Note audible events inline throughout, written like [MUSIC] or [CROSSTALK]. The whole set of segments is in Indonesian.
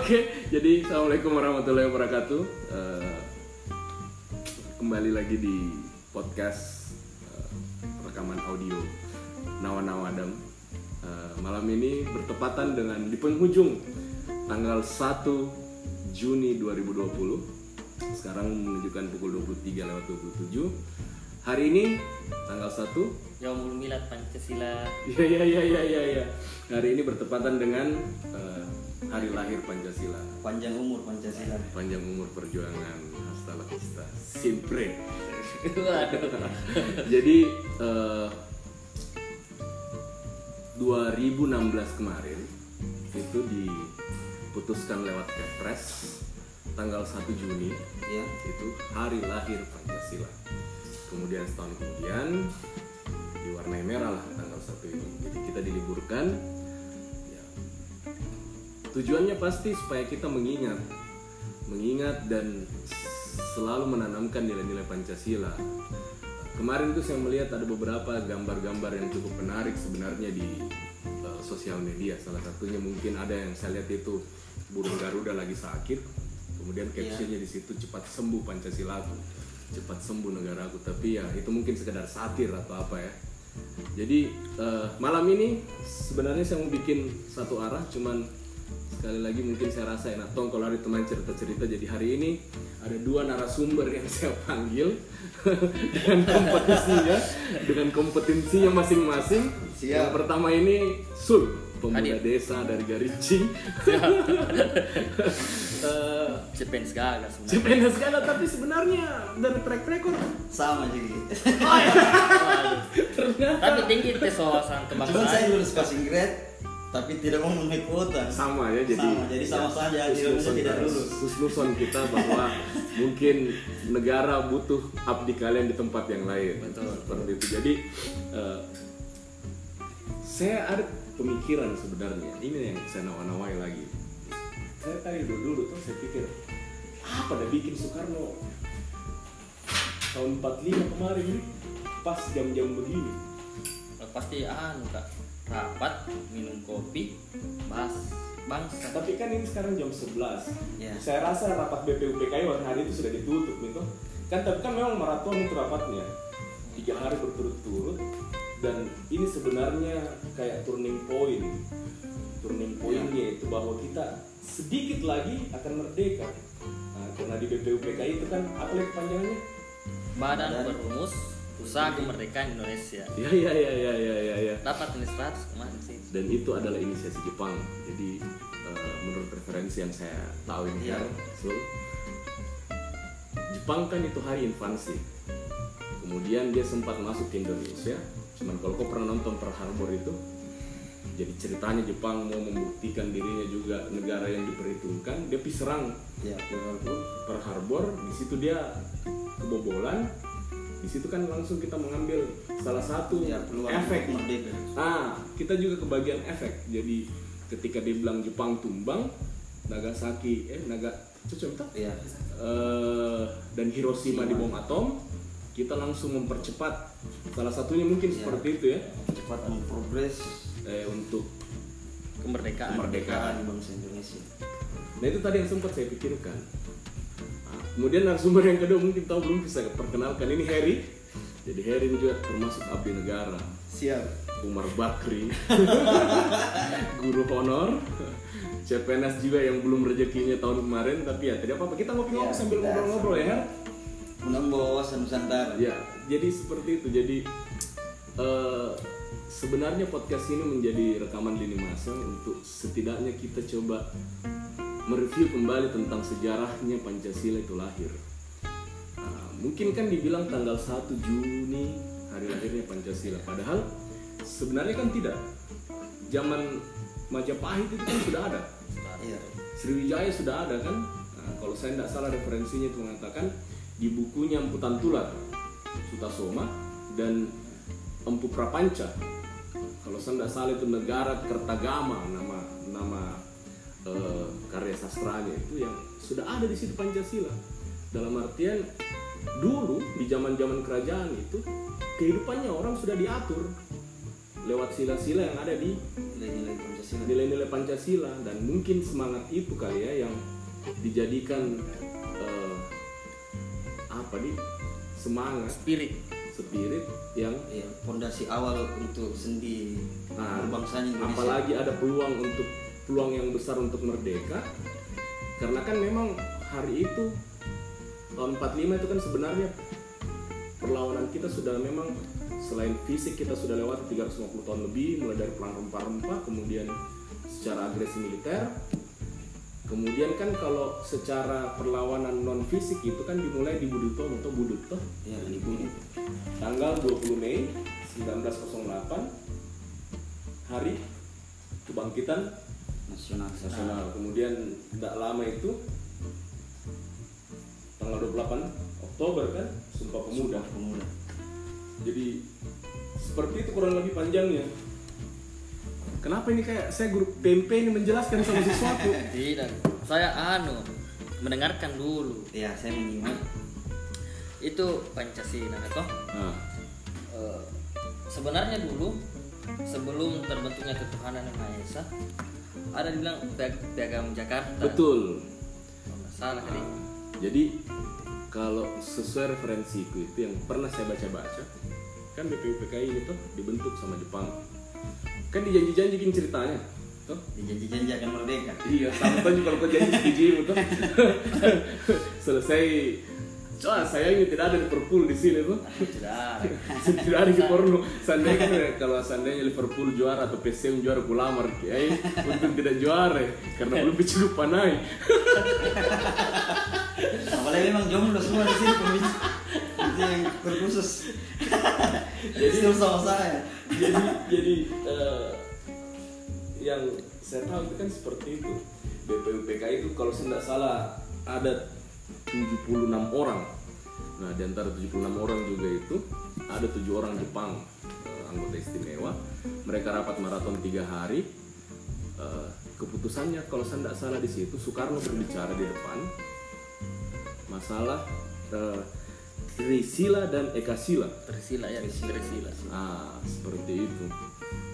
Oke, jadi assalamualaikum warahmatullahi wabarakatuh. Eh, kembali lagi di podcast eh, rekaman audio Nawa Nawa Adam. Eh, malam ini bertepatan dengan di penghujung tanggal 1 Juni 2020. Sekarang menunjukkan pukul 23 lewat 27. Hari ini tanggal 1 Yaumul Milad Pancasila Iya iya iya iya iya. Ya. Hari ini bertepatan dengan eh, hari lahir Pancasila. Panjang umur Pancasila. Panjang umur perjuangan hasta la vista. Siempre. Jadi eh, 2016 kemarin itu diputuskan lewat Kepres tanggal 1 Juni Ya. itu hari lahir Pancasila. Kemudian setahun kemudian diwarnai merah lah tanggal 1 ini. Jadi kita diliburkan. Ya. Tujuannya pasti supaya kita mengingat, mengingat dan selalu menanamkan nilai-nilai Pancasila. Kemarin tuh saya melihat ada beberapa gambar-gambar yang cukup menarik sebenarnya di uh, sosial media. Salah satunya mungkin ada yang saya lihat itu burung Garuda lagi sakit, kemudian captionnya di situ cepat sembuh Pancasilaku, cepat sembuh negaraku. Tapi ya itu mungkin sekedar satir atau apa ya. Jadi uh, malam ini sebenarnya saya mau bikin satu arah, cuman sekali lagi mungkin saya rasa enak tong kalau ada teman cerita-cerita jadi hari ini ada dua narasumber yang [LAUGHS] saya panggil [LAUGHS] dengan kompetisinya dengan kompetensinya masing-masing Siap. yang pertama ini Sul pemuda Hadir. desa dari Garici [LAUGHS] Eh, Cepen segala sebenarnya. Cepena segala tapi sebenarnya dari track record. Sama jadi. [LAUGHS] ternyata. Tapi tinggi tes wawasan Cuman saya kebangsaan lulus passing grade tapi tidak mau memenuhi kuota. sama ya jadi Sama, jadi sama saja, di Indonesia tidak lulus. Husnuson kita bahwa mungkin negara butuh abdi kalian di tempat yang lain. Betul. seperti itu. Jadi eh, saya ada pemikiran sebenarnya. Ini yang saya nawa-nawai lagi saya tadi dulu dulu tuh saya pikir apa dah bikin Soekarno? Tahun 45 kemarin pas jam-jam begini. Pasti anu kak Rapat, minum kopi, bahas bangsa. Tapi kan ini sekarang jam 11 Ya. saya rasa rapat BPUPKI waktu hari itu sudah ditutup gitu. Kan tapi kan memang maraton itu rapatnya. Tiga hari berturut-turut. Dan ini sebenarnya kayak turning point. Turning pointnya itu bahwa kita sedikit lagi akan merdeka. Nah, karena di BPUPKI itu kan apa lagi panjangnya Badan Perumus Usaha Kemerdekaan Indonesia. Ya ya ya ya ya ya, ya. Dapat tulis 100 kemarin sih. Dan itu adalah inisiasi Jepang. Jadi eh, menurut referensi yang saya tahu ini Iya. kan Sul, Jepang kan itu hari invasi kemudian dia sempat masuk ke Indonesia. Cuman kalau kau pernah nonton Pearl Harbor itu jadi ceritanya Jepang mau membuktikan dirinya juga negara yang diperhitungkan dia pergi serang Ya. Pearl Harbor di situ dia kebobolan di situ kan langsung kita mengambil salah satu Ya, efek merdeka. Ah, kita juga kebagian efek. Jadi ketika dibilang Jepang tumbang, Nagasaki eh Naga cocok? Ya. Dan Hiroshima di bom atom, kita langsung mempercepat. Salah satunya mungkin Iya. seperti itu ya. Cepat memprogres Eh, untuk Kemerdekaan kemerdekaan. bangsa Indonesia. Nah itu tadi yang sempat saya pikirkan. Nah, kemudian narasumber yang kedua mungkin tahu belum bisa perkenalkan ini Harry. Jadi Harry ini juga termasuk abdi negara. Siap. Umar Bakri [LAUGHS] guru honor CPNS juga yang belum rezekinya tahun kemarin tapi ya tidak apa-apa kita ngopi-ngopi Ya, sambil ngobrol-ngobrol ya Har? Menambah wawasan Nusantara. ya jadi seperti itu jadi eh, sebenarnya podcast ini menjadi rekaman lini masa untuk setidaknya kita coba mereview kembali tentang sejarahnya Pancasila itu lahir. Nah, mungkin kan dibilang tanggal 1 Juni hari lahirnya Pancasila. Padahal sebenarnya kan tidak. Zaman Majapahit itu kan sudah ada. Iya. Sriwijaya sudah ada kan? Nah, kalau saya tidak salah referensinya itu mengatakan di bukunya Emputan Tular Sutasoma dan Empu Prapanca. Kalau saya tidak salah itu negara Kertagama nama nama eh, karya sastranya itu yang sudah ada di situ Pancasila. Dalam artian dulu di zaman zaman kerajaan itu kehidupannya orang sudah diatur lewat sila-sila yang ada di nilai-nilai Pancasila. nilai-nilai Pancasila. Dan mungkin semangat itu kali ya yang dijadikan eh, apa nih semangat spirit spirit yang Ya, fondasi awal untuk sendi Nah, berbangsanya Indonesia. apalagi ada peluang untuk peluang yang besar untuk merdeka karena kan memang hari itu tahun 45 itu kan sebenarnya perlawanan kita sudah memang selain fisik kita sudah lewat 350 tahun lebih mulai dari perang rempah-rempah kemudian secara agresi militer kemudian kan kalau secara perlawanan non fisik itu kan dimulai di Budi Utomo atau Budut toh Ya, di Budi. Tanggal 20 Mei 1908 hari kebangkitan Nasional. nasional. Kemudian tidak lama itu tanggal 28 Oktober kan Sumpah Pemuda. Pemuda. Jadi seperti itu kurang lebih panjangnya. Kenapa ini kayak saya guru PMP ini menjelaskan sama sesuatu? [LAUGHS] tidak saya anu mendengarkan dulu Ya, saya menyimak. Itu pancasila toh Nah, Eh, sebenarnya dulu sebelum terbentuknya ketuhanan yang maha esa ada dibilang piag- piagam Jakarta betul. Nggak salah kali jadi kalau sesuai referensiku itu yang pernah saya baca-baca kan BPUPKI ini tuh dibentuk sama Jepang. Kan dijanji-janjiin ceritanya. Tuh. Dijanji-janji akan merdeka. Iya, sama juga kalau kau janji setuju tuh. Selesai Wah, saya ini tidak ada Liverpool di sini tuh. tidak ada [LAUGHS] tidak ada di porno. Seandainya kalau seandainya Liverpool juara atau PSM juara kulamar, kiai untuk tidak juara karena belum cukup panai. [LAUGHS] Apalagi memang jomblo semua di sini pembicara. Itu yang terkhusus. Jadi sama saya. jadi jadi eh, yang saya tahu itu kan seperti itu BPUPK itu kalau saya tidak salah ada 76 orang. Nah di antara 76 orang juga itu ada tujuh orang Jepang eh, anggota istimewa. Mereka rapat maraton tiga hari. Eh, keputusannya kalau saya tidak salah di situ Soekarno berbicara di depan. Masalah eh, Trisila dan Ekasila. Tersila ya tersila Ah, seperti itu.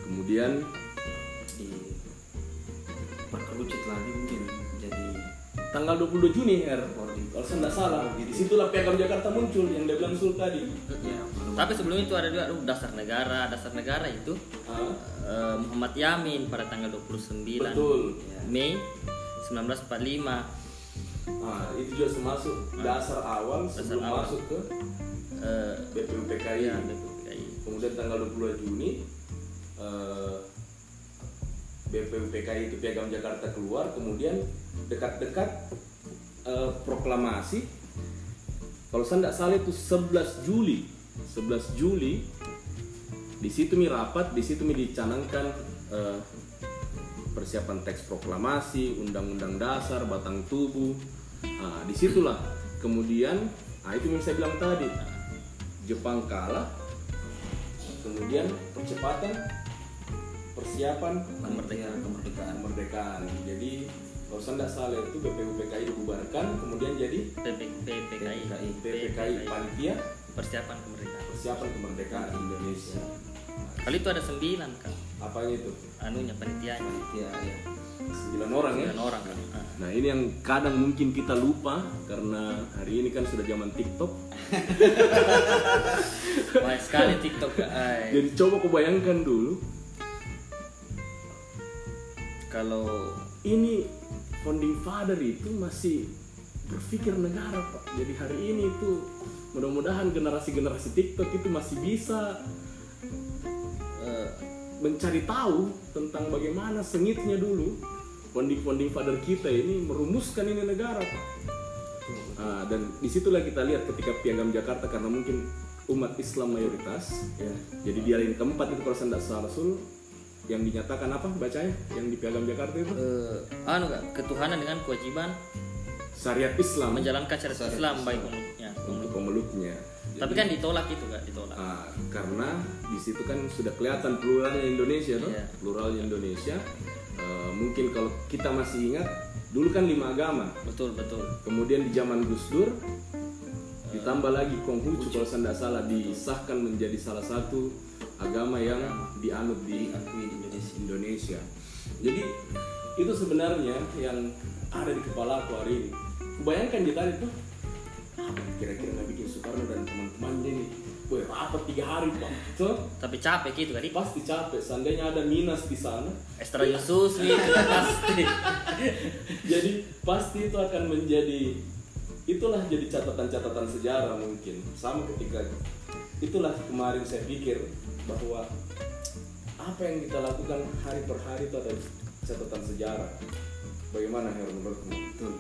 Kemudian Di perkerucut lagi mungkin jadi tanggal 22 Juni R. Kalau saya tidak salah, di situlah piagam Jakarta muncul yang dia bilang Sul tadi. ya tapi sebelum itu ada juga aduh, dasar negara dasar negara itu Ah, eh, Muhammad Yamin pada tanggal 29 betul. Mei 1945 Ah, itu juga termasuk dasar awal sebelum awal. masuk ke eh, BPUPKI. ya, BPUPKI. Kemudian tanggal 22 Juni eh, BPUPKI itu piagam Jakarta keluar, kemudian dekat-dekat eh, proklamasi. Kalau saya tidak salah itu 11 Juli. 11 Juli di situ mi rapat di situ mi dicanangkan eh, persiapan teks proklamasi undang-undang dasar batang tubuh. Nah di situlah kemudian nah itu yang saya bilang tadi. Jepang kalah kemudian percepatan persiapan kemerdekaan kemerdekaan. kemerdekaan. Jadi kalau tidak salah itu BPUPKI dibubarkan kemudian jadi PP- PPKI PPKI Panitia persiapan kemerdekaan Persiapan Kemerdekaan Indonesia. kali itu ada sembilan kan Apanya itu? anunya panitianya ya ya Sembilan orang ya. sembilan orang kan Ah. Nah ini yang kadang mungkin kita lupa karena hari ini kan sudah zaman TikTok. [LAUGHS] Banyak sekali TikTok ay. Jadi coba kau bayangkan dulu kalau ini founding father itu masih berpikir negara pak. Jadi hari ini itu mudah-mudahan generasi-generasi TikTok itu masih bisa eh, mencari tahu tentang bagaimana sengitnya dulu founding-founding father kita ini merumuskan ini negara pak. Ah, dan di situlah kita lihat ketika piagam Jakarta karena mungkin umat Islam mayoritas, ya. jadi dia yang keempat itu kalau saya tidak salah Sul, yang dinyatakan apa bacanya? Yang di piagam Jakarta itu? Eh, anu ketuhanan dengan kewajiban syariat Islam. menjalankan syariat Islam baik pemeluknya. Untuk pemeluknya. tapi kan ditolak itu gak ditolak. Ah, karena di situ kan sudah kelihatan pluralnya Indonesia, toh? Iya. pluralnya Indonesia. Eh, mungkin kalau kita masih ingat, dulu kan lima agama. betul betul. Kemudian di zaman Gus Dur, ditambah lagi Konghucu kalau saya tidak salah disahkan menjadi salah satu agama yang dianut di Diakui di Indonesia. Indonesia. Jadi itu sebenarnya yang ada di kepala aku hari ini. Bayangkan di tadi tuh apa kira-kira nggak bikin Soekarno dan teman-temannya nih. Boy, rapat tiga hari pak. Tuh, tapi capek gitu kan pasti capek. Seandainya ada minas di sana, extra Yesus nih [LAUGHS] pasti jadi pasti itu akan menjadi itulah jadi catatan-catatan sejarah mungkin sama ketika itulah kemarin saya pikir bahwa apa yang kita lakukan hari per hari itu adalah catatan sejarah bagaimana Her menurutmu Betul.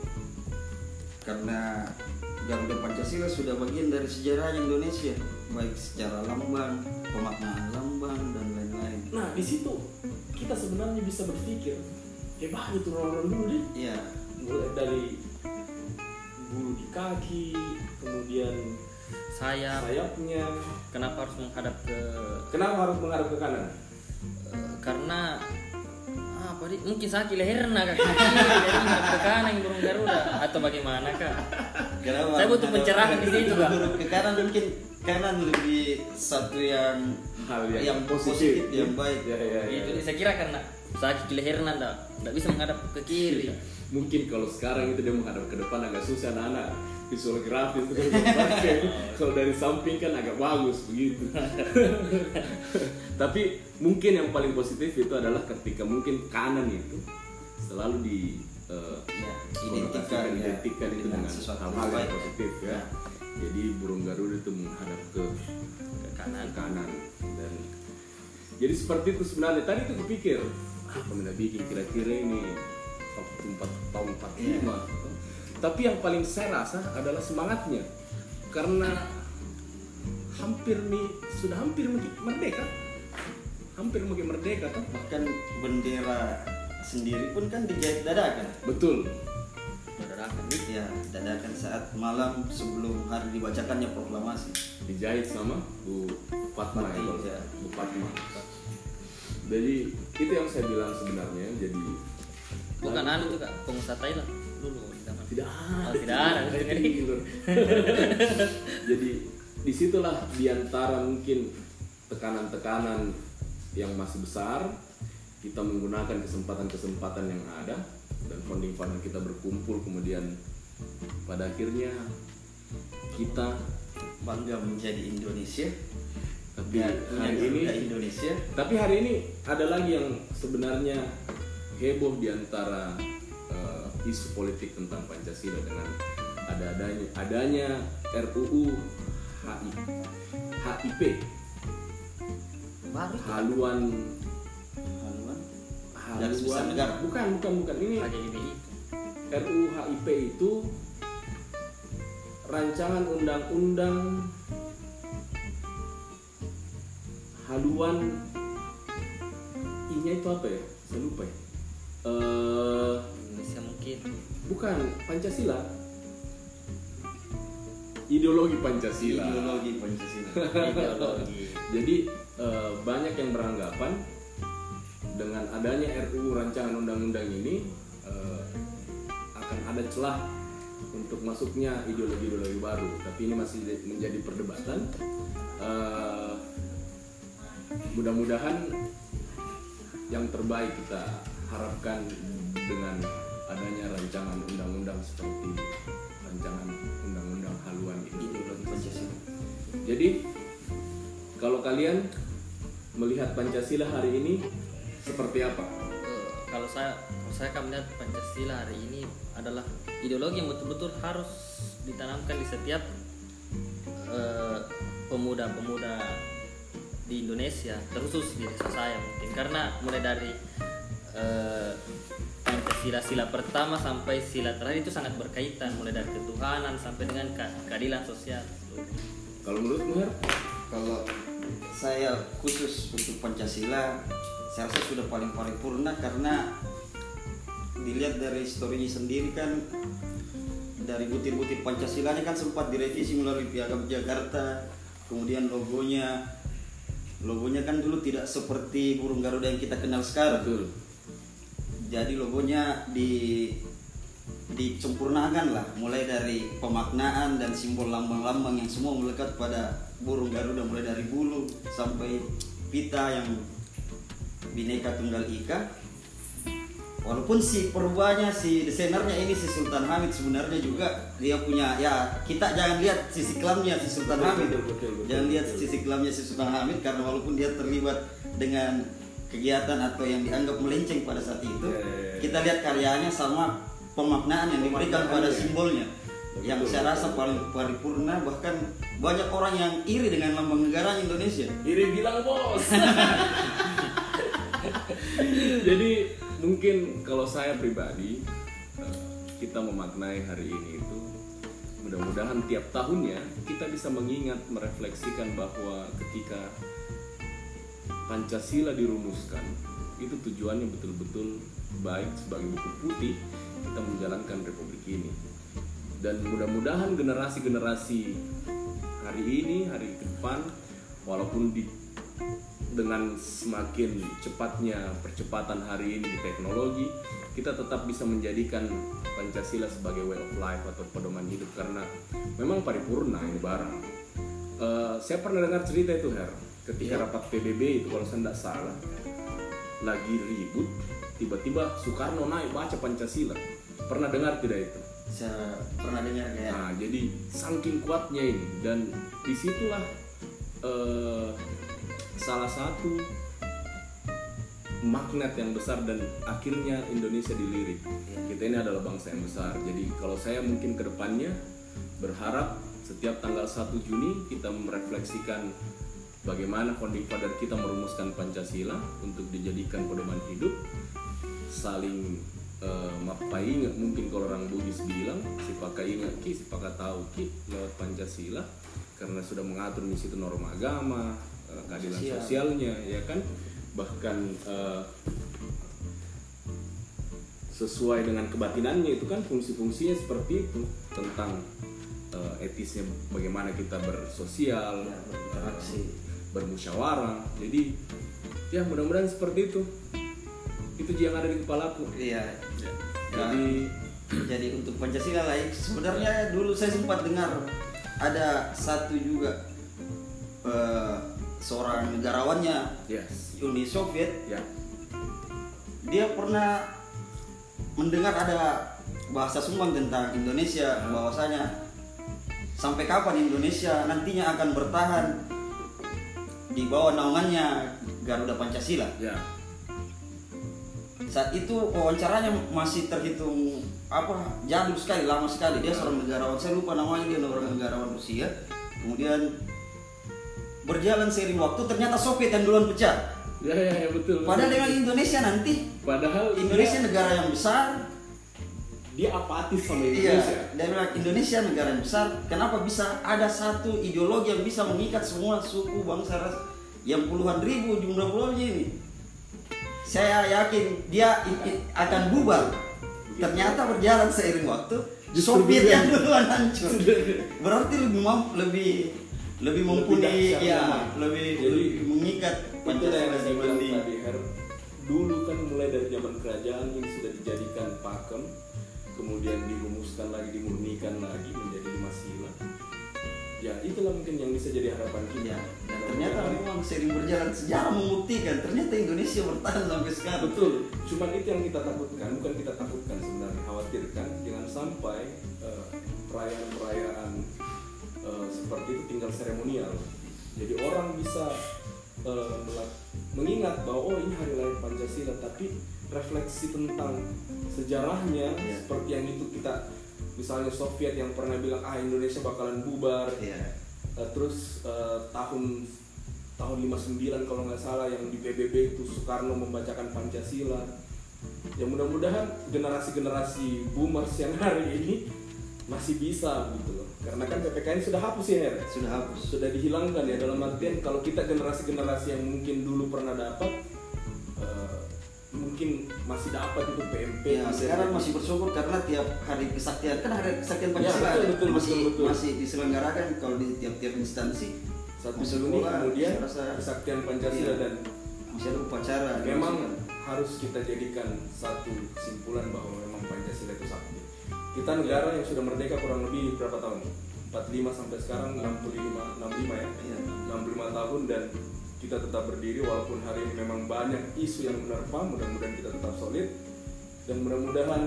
Karena Garuda Pancasila sudah bagian dari sejarah Indonesia, baik secara lambang, pemaknaan lambang dan lain-lain. nah di situ kita sebenarnya bisa berpikir hebat itu orang-orang dulu deh Iya, mulai dari bulu di kaki kemudian saya. Sayapnya. Kenapa harus menghadap ke kenapa harus menghadap ke kanan? Eh, karena apa di mungkin sakit leherna kak. Jadi menghadap ke kanan burung garuda. Atau bagaimana kak? Kenapa Saya butuh pencerahan di situ, Kak. Ke kanan? Mungkin kanan lebih satu yang hal yang, positif, yang baik. ya, ya, ya. itu saya kira karena sakit leherna ndak ndak bisa menghadap ke kiri mungkin kalau sekarang itu dia menghadap ke depan agak susah anak-anak. Visual grafis itu kan [LAUGHS] pakai. kalau dari samping kan agak bagus begitu. [LAUGHS] Tapi mungkin yang paling positif itu adalah ketika mungkin kanan itu selalu di eh, Ya, identikan, ya, identikan itu dengan dengan sesuatu hal-hal yang positif ya. Jadi burung garuda itu menghadap ke ke kanan. Kanan kanan. Dan jadi seperti itu sebenarnya. Tadi tuh kepikir apa yang bikin kira-kira ini tahun 45 tapi yang paling saya rasa adalah semangatnya karena hampir nih sudah hampir mungkin merdeka hampir mungkin merdeka kan Bahkan bendera sendiri pun kan dijahit dadakan. betul Saudarakan. Ya, dadakan saat malam sebelum hari dibacakannya proklamasi. dijahit sama Bu Fatma ya, Fatma, kalau- ya. Bu Fatma jadi itu yang saya bilang sebenarnya jadi bukan anu juga pengusaha Thailand dulu zaman tidak ada Oh, tidak ada. [LAUGHS] [LAUGHS] Jadi di situlah di antara mungkin tekanan-tekanan yang masih besar kita menggunakan kesempatan-kesempatan yang ada dan funding-funding kita berkumpul kemudian pada akhirnya kita Bangga menjadi Indonesia. tapi hari ini Indonesia. tapi hari ini ada lagi yang sebenarnya heboh di antara eh, isu politik tentang Pancasila dengan ada adanya adanya RUU HI, HIP baru haluan. Haluan. haluan. Negara. bukan bukan bukan. Ini RUU HIP itu rancangan undang-undang haluan. Inya itu apa ya? Saya lupa ya Eh, Indonesia mungkin bukan Pancasila ideologi Pancasila Ideologi Pancasila. ideologi jadi eh, banyak yang beranggapan dengan adanya RUU rancangan undang-undang ini eh, akan ada celah untuk masuknya ideologi-ideologi baru. Tapi ini masih menjadi perdebatan. Eh, mudah-mudahan yang terbaik kita harapkan dengan adanya rancangan undang-undang seperti rancangan undang-undang haluan Ideologi Pancasila. jadi kalau kalian melihat Pancasila hari ini seperti apa? Eh, kalau saya kalau saya akan melihat Pancasila hari ini adalah ideologi yang betul-betul harus ditanamkan di setiap eh, pemuda-pemuda di Indonesia terkhusus di desa saya mungkin karena mulai dari eh, Pancasila sila pertama sampai sila terakhir itu sangat berkaitan mulai dari ketuhanan sampai dengan keadilan sosial Kalau menurut Her? Kalau saya khusus untuk Pancasila, saya rasa sudah paling paripurna karena dilihat dari historinya sendiri kan dari butir-butir Pancasilanya kan sempat direvisi melalui Piagam Jakarta, kemudian logonya logonya kan dulu tidak seperti burung Garuda yang kita kenal sekarang. Betul. Jadi logonya di dicempurnakan lah. Mulai dari pemaknaan dan simbol lambang-lambang yang semua melekat pada burung Garuda. Mulai dari bulu sampai pita yang bineka tunggal ika. Walaupun si perubahannya si desainernya ini si Sultan Hamid sebenarnya juga dia punya ya kita jangan lihat sisi kelamnya si Sultan Hamid. betul, betul, betul, jangan lihat sisi kelamnya si Sultan Hamid karena walaupun dia terlibat dengan kegiatan atau yang dianggap melenceng pada saat itu Ya, ya, ya. kita lihat karyanya sama pemaknaan yang diberikan pada Pemaknaannya. simbolnya Betul, yang saya betul. rasa paling paripurna bahkan banyak orang yang iri dengan lambang negara Indonesia Iri bilang bos. [LAUGHS] Jadi mungkin kalau saya pribadi eh, kita memaknai hari ini itu mudah-mudahan tiap tahunnya kita bisa mengingat merefleksikan bahwa ketika Pancasila dirumuskan itu tujuannya betul-betul baik sebagai buku putih kita menjalankan republik ini. Dan mudah-mudahan generasi-generasi hari ini hari depan walaupun di dengan semakin cepatnya percepatan hari ini di teknologi kita tetap bisa menjadikan Pancasila sebagai way of life atau pedoman hidup. Karena memang paripurna ini barang. Eh, saya pernah dengar cerita itu Her ketika rapat PBB itu kalau saya tidak salah lagi ribut tiba-tiba Soekarno naik baca Pancasila. Pernah dengar tidak itu? Saya pernah dengar kayak Nah, jadi saking kuatnya ini. Dan di situlah eh, salah satu magnet yang besar dan akhirnya Indonesia dilirik. Kita ini adalah bangsa yang besar. Jadi kalau saya mungkin ke depannya berharap setiap tanggal 1 Juni kita merefleksikan bagaimana founding father kita merumuskan Pancasila untuk dijadikan pedoman hidup saling eh, mapai ingat mungkin kalau orang Bugis bilang si pakai ingat ki si pakai tahu ki lewat Pancasila karena sudah mengatur di situ norma agama eh, keadilan Sosial. sosialnya ya kan bahkan eh, sesuai dengan kebatinannya itu kan fungsi-fungsinya seperti itu tentang eh, etisnya bagaimana kita bersosial Ya, berinteraksi. Bermusyawarah. Jadi ya mudah-mudahan seperti itu. Itu yang ada di kepalaku. Iya. Ya. Jadi jadi untuk Pancasila lah. Sebenarnya dulu saya sempat dengar ada satu juga eh, seorang negarawannya yes, Uni Soviet. Ya, dia pernah mendengar ada bahasa sumbang tentang Indonesia bahwasanya sampai kapan Indonesia nantinya akan bertahan di bawah naungannya Garuda Pancasila. Ya, saat itu wawancaranya masih terhitung apa jadul sekali lama sekali. Dia seorang negarawan. Saya lupa namanya dia seorang negarawan Rusia. Kemudian berjalan seiring waktu ternyata Soviet yang duluan pecah. Ya, ya, ya betul. padahal dengan Indonesia nanti padahal Indonesia dia, negara yang besar dia apatis sama iya Indonesia. dan bilang, Indonesia negara yang besar kenapa bisa ada satu ideologi yang bisa mengikat semua suku bangsa ras yang puluhan ribu jumlah pulaunya ini? Saya yakin dia akan bubar. Ternyata berjalan seiring waktu Justru Soviet dia- yang duluan hancur. Berarti lebih mam- lebih lebih mumpuni dahsyat ya lebih, Jadi, lebih mengikat Pancasila dibanding tadi Her dulu kan mulai dari zaman kerajaan yang sudah dijadikan pakem kemudian dirumuskan lagi dimurnikan lagi menjadi lima sila ya itulah mungkin yang bisa jadi harapan kita. Ya dan ternyata memang sering berjalan sejarah membuktikan ternyata Indonesia bertahan sampai sekarang. Betul. Cuman itu yang kita takutkan bukan kita takutkan sebenarnya khawatirkan. Jangan sampai eh, perayaan-perayaan eh, seperti itu tinggal seremonial. Jadi orang bisa melak- mengingat bahwa oh ini hari lahir Pancasila tapi refleksi tentang sejarahnya Iya. seperti yang itu kita misalnya Soviet yang pernah bilang ah Indonesia bakalan bubar. Ya Eh, terus eh, tahun tahun 59 kalau nggak salah yang di PBB itu Soekarno membacakan Pancasila. Ya mudah-mudahan generasi-generasi boomers yang hari ini masih bisa gitu loh. Karena kan PPKN sudah hapus ya Her? Sudah hapus. Sudah dihilangkan ya dalam artian kalau kita generasi-generasi yang mungkin dulu pernah dapat mungkin masih dapat itu PMP Ya, sekarang masih bersyukur karena tiap hari kesaktian kan hari kesaktian Ya, Pancasila betul, betul, masih betul, betul. masih diselenggarakan kalau di tiap-tiap instansi satu sekolah, kemudian rasa- kesaktian Pancasila Iya. dan masih ada upacara memang dimasukkan. harus kita jadikan satu kesimpulan bahwa memang Pancasila itu sakti kita negara yang sudah merdeka kurang lebih berapa tahun 45 sampai sekarang 65 65 ya Iya. 65 tahun dan kita tetap berdiri walaupun hari ini memang banyak isu yang menerpa mudah-mudahan kita tetap solid dan mudah-mudahan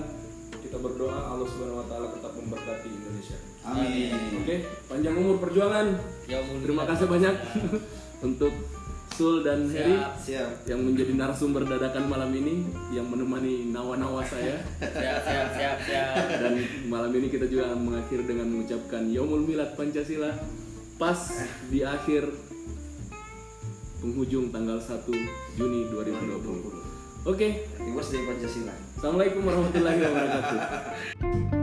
kita berdoa Allah Subhanahu wa taala tetap memberkati Indonesia. Amin. Oke, panjang umur perjuangan. Ya umur Terima kasih banyak [LAUGHS] untuk Sul dan Heri Siap. Siap. yang menjadi narasumber dadakan malam ini yang menemani nawa-nawa saya [LAUGHS] Siap, siap, siap, siap. dan malam ini kita juga mengakhiri dengan mengucapkan Yaumul Milad Pancasila pas di akhir penghujung tanggal 1 Juni 2020. Oke, birthday Pancasila. Assalamualaikum warahmatullahi wabarakatuh. [LAUGHS]